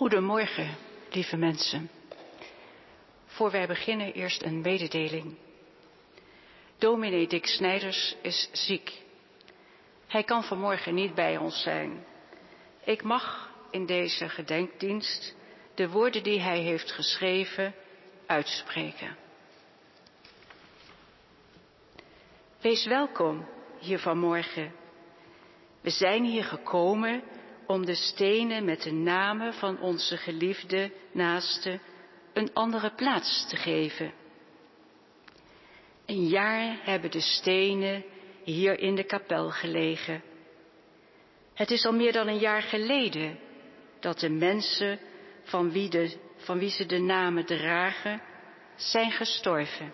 Goedemorgen, lieve mensen. Voor wij beginnen eerst een mededeling. Dominee Dick Snijders is ziek. Hij kan vanmorgen niet bij ons zijn. Ik mag in deze gedenkdienst de woorden die hij heeft geschreven uitspreken. Wees welkom hier vanmorgen. We zijn hier gekomen om de stenen met de namen van onze geliefde naasten een andere plaats te geven. Een jaar hebben de stenen hier in de kapel gelegen. Het is al meer dan een jaar geleden dat de mensen van wie, de, van wie ze de namen dragen, zijn gestorven.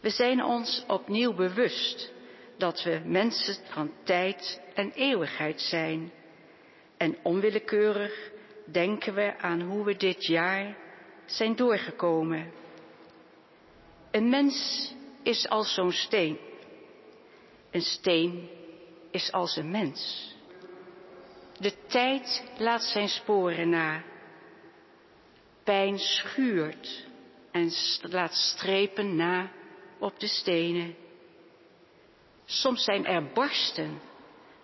We zijn ons opnieuw bewust dat we mensen van tijd en eeuwigheid zijn. En onwillekeurig denken we aan hoe we dit jaar zijn doorgekomen. Een mens is als zo'n steen. Een steen is als een mens. De tijd laat zijn sporen na. Pijn schuurt en laat strepen na op de stenen. Soms zijn er barsten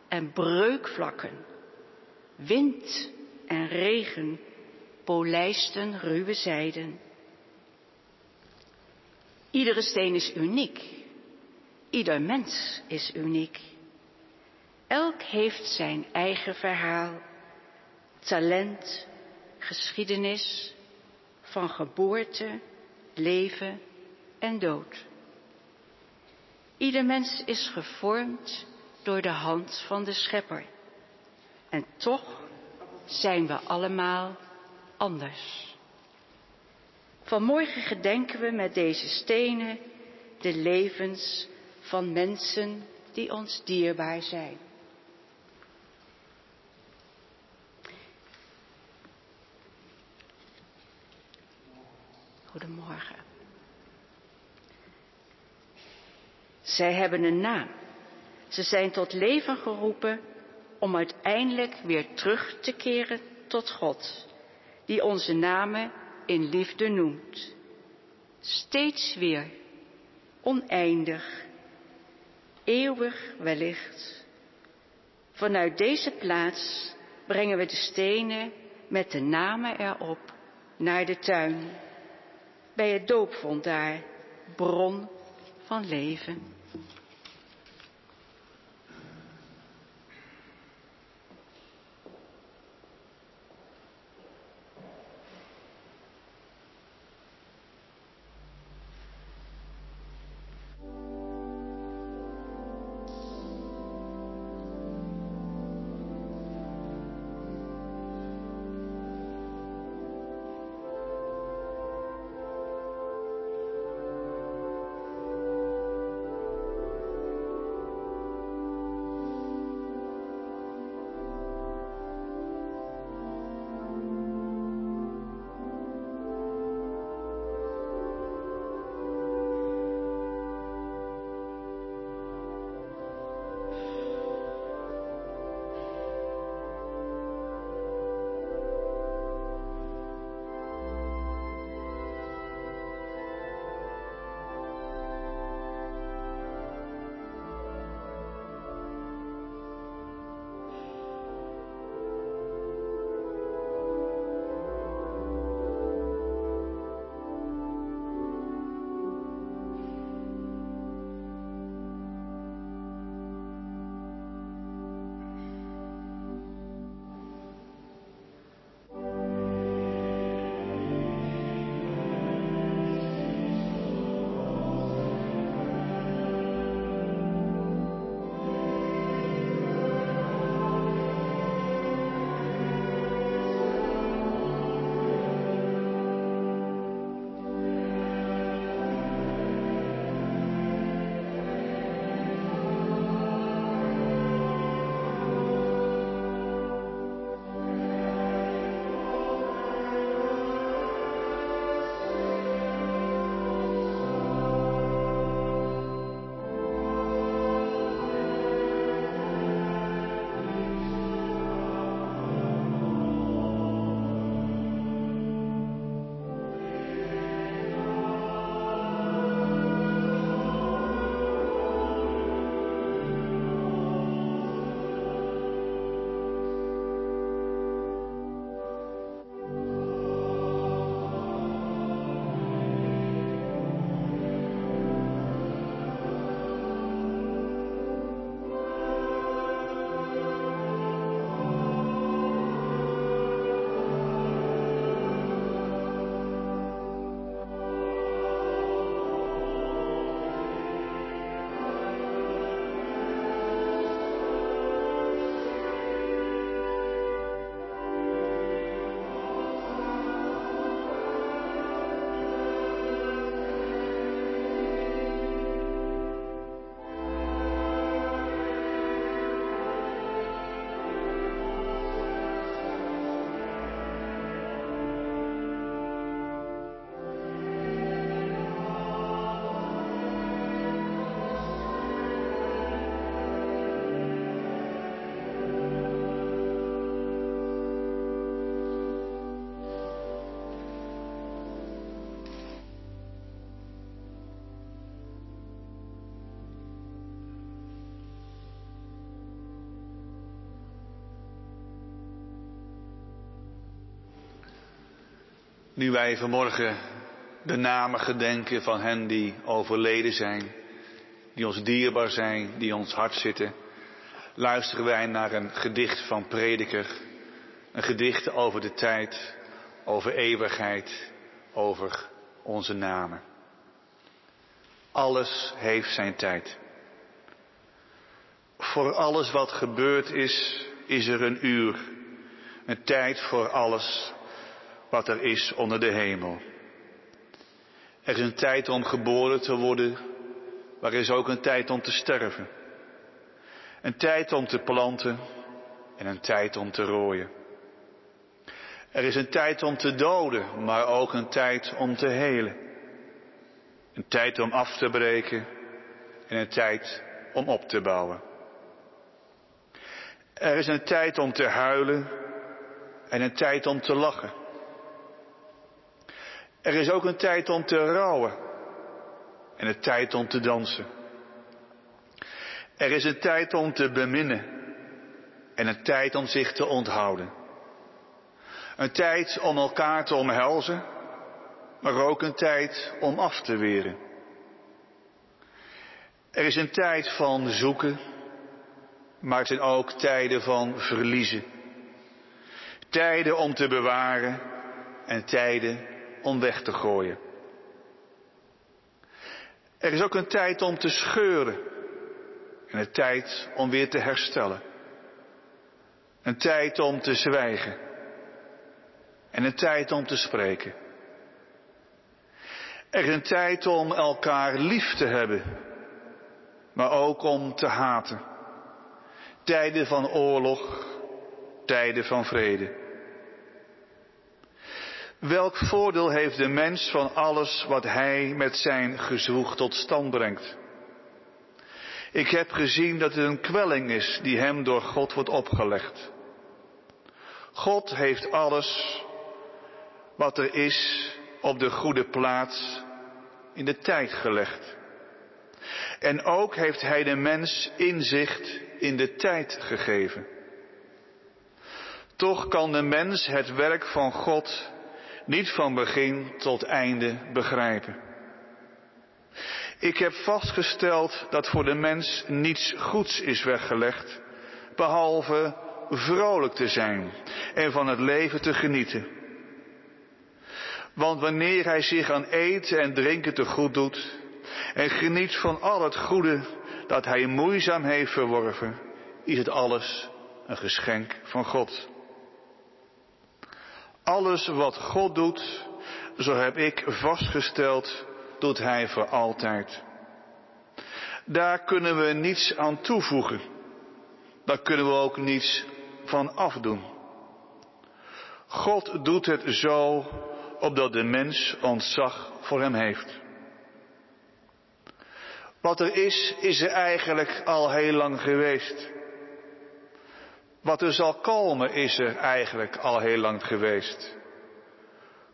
en breukvlakken. Wind en regen polijsten ruwe zijden. Iedere steen is uniek. Ieder mens is uniek. Elk heeft zijn eigen verhaal, talent, geschiedenis van geboorte, leven en dood. Ieder mens is gevormd door de hand van de Schepper. En toch zijn we allemaal anders. Vanmorgen gedenken we met deze stenen de levens van mensen die ons dierbaar zijn. Goedemorgen. Zij hebben een naam. Ze zijn tot leven geroepen om uiteindelijk weer terug te keren tot God, die onze namen in liefde noemt. Steeds weer, oneindig, eeuwig wellicht. Vanuit deze plaats brengen we de stenen met de namen erop naar de tuin, bij het doopvond daar, bron van leven. Nu wij vanmorgen de namen gedenken van hen die overleden zijn, die ons dierbaar zijn, die ons hart zitten, luisteren wij naar een gedicht van Prediker. Een gedicht over de tijd, over eeuwigheid, over onze namen. Alles heeft zijn tijd. Voor alles wat gebeurd is, is er een uur. Een tijd voor alles wat er is onder de hemel. Er is een tijd om geboren te worden, maar er is ook een tijd om te sterven. Een tijd om te planten en een tijd om te rooien. Er is een tijd om te doden, maar ook een tijd om te helen. Een tijd om af te breken en een tijd om op te bouwen. Er is een tijd om te huilen en een tijd om te lachen. Er is ook een tijd om te rouwen en een tijd om te dansen. Er is een tijd om te beminnen en een tijd om zich te onthouden. Een tijd om elkaar te omhelzen, maar ook een tijd om af te weren. Er is een tijd van zoeken, maar er zijn ook tijden van verliezen. Tijden om te bewaren en tijden om weg te gooien. Er is ook een tijd om te scheuren en een tijd om weer te herstellen. Een tijd om te zwijgen en een tijd om te spreken. Er is een tijd om elkaar lief te hebben, maar ook om te haten. Tijden van oorlog, tijden van vrede. Welk voordeel heeft de mens van alles wat hij met zijn gezwoeg tot stand brengt? Ik heb gezien dat het een kwelling is die hem door God wordt opgelegd. God heeft alles wat er is op de goede plaats in de tijd gelegd. En ook heeft hij de mens inzicht in de tijd gegeven. Toch kan de mens het werk van God niet van begin tot einde begrijpen. Ik heb vastgesteld dat voor de mens niets goeds is weggelegd, behalve vrolijk te zijn en van het leven te genieten. Want wanneer hij zich aan eten en drinken te goed doet en geniet van al het goede dat hij moeizaam heeft verworven, is het alles een geschenk van God. Alles wat God doet, zo heb ik vastgesteld, doet Hij voor altijd. Daar kunnen we niets aan toevoegen. Daar kunnen we ook niets van afdoen. God doet het zo opdat de mens ontzag voor hem heeft. Wat er is, is er eigenlijk al heel lang geweest. Wat er zal komen is er eigenlijk al heel lang geweest.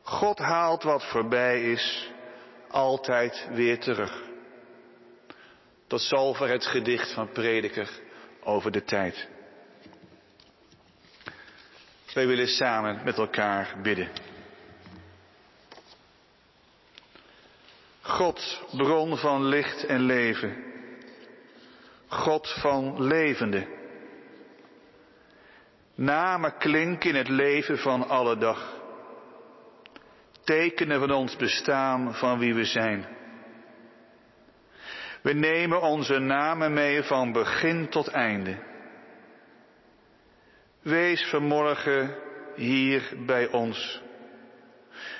God haalt wat voorbij is altijd weer terug. Tot zover het gedicht van Prediker over de tijd. Wij willen samen met elkaar bidden. God, bron van licht en leven. God van levende Namen klinken in het leven van alle dag. Tekenen van ons bestaan van wie we zijn. We nemen onze namen mee van begin tot einde. Wees vanmorgen hier bij ons.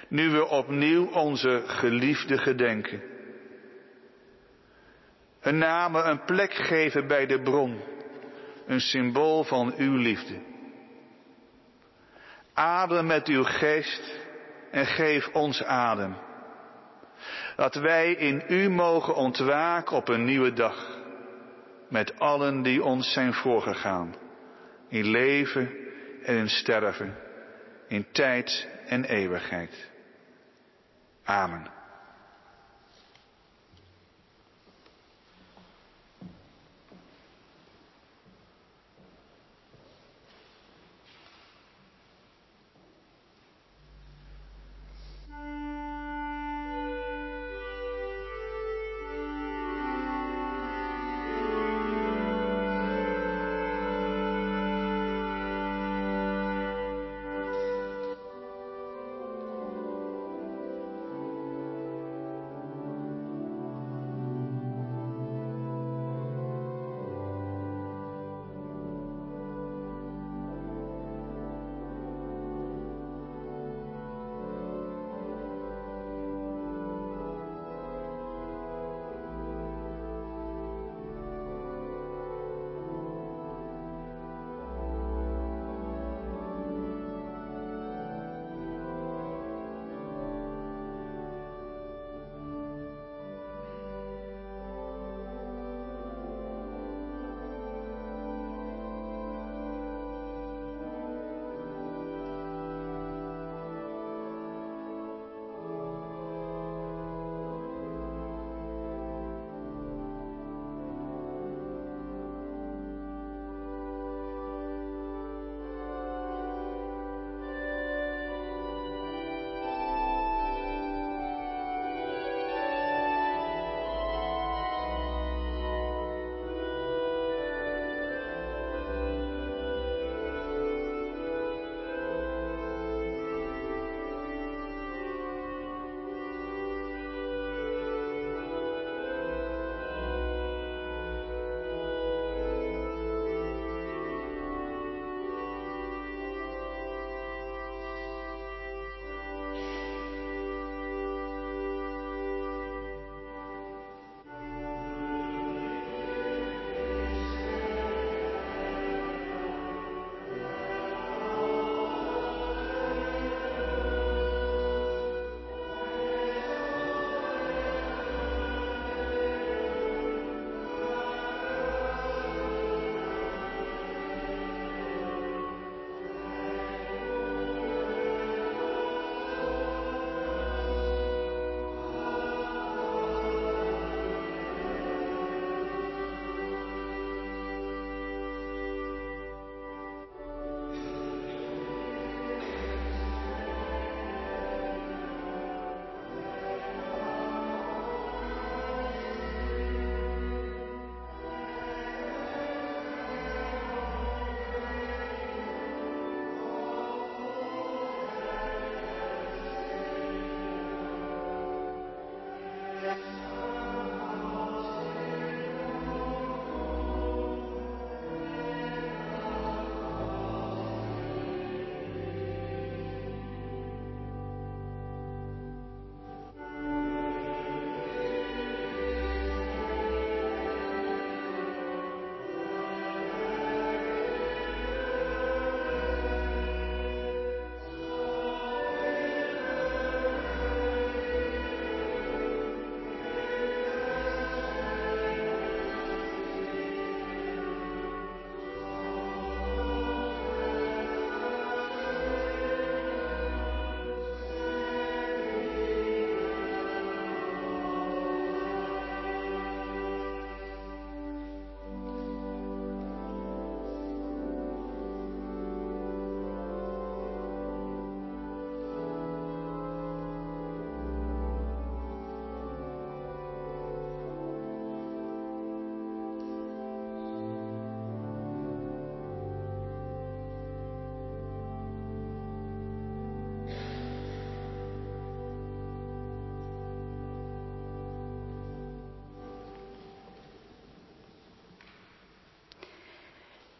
Nu we opnieuw onze geliefde gedenken. Een namen een plek geven bij de bron. Een symbool van uw liefde. Adem met uw geest en geef ons adem. Dat wij in u mogen ontwaken op een nieuwe dag. Met allen die ons zijn voorgegaan. In leven en in sterven. In tijd en eeuwigheid. Amen.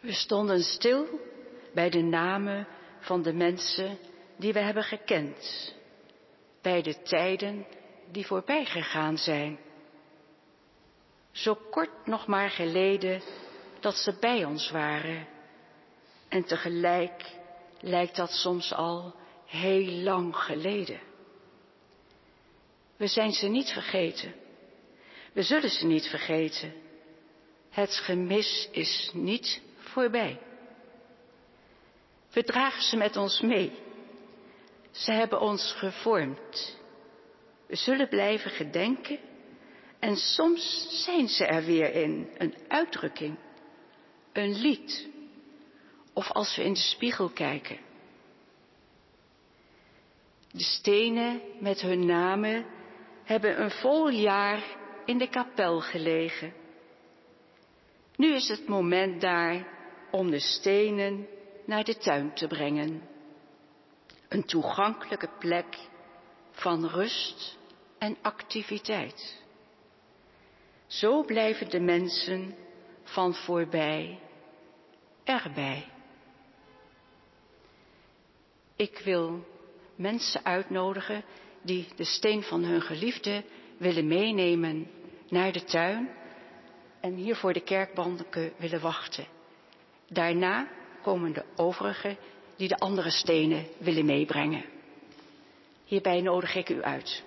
We stonden stil bij de namen van de mensen die we hebben gekend, bij de tijden die voorbij gegaan zijn. Zo kort nog maar geleden dat ze bij ons waren. En tegelijk lijkt dat soms al heel lang geleden. We zijn ze niet vergeten. We zullen ze niet vergeten. Het gemis is niet voorbij. We dragen ze met ons mee. Ze hebben ons gevormd. We zullen blijven gedenken en soms zijn ze er weer in, een uitdrukking, een lied of als we in de spiegel kijken. De stenen met hun namen hebben een vol jaar in de kapel gelegen. Nu is het moment daar om de stenen naar de tuin te brengen. Een toegankelijke plek van rust en activiteit. Zo blijven de mensen van voorbij erbij. Ik wil mensen uitnodigen die de steen van hun geliefde willen meenemen naar de tuin en hier voor de kerkbanken willen wachten. Daarna komen de overigen die de andere stenen willen meebrengen. Hierbij nodig ik u uit.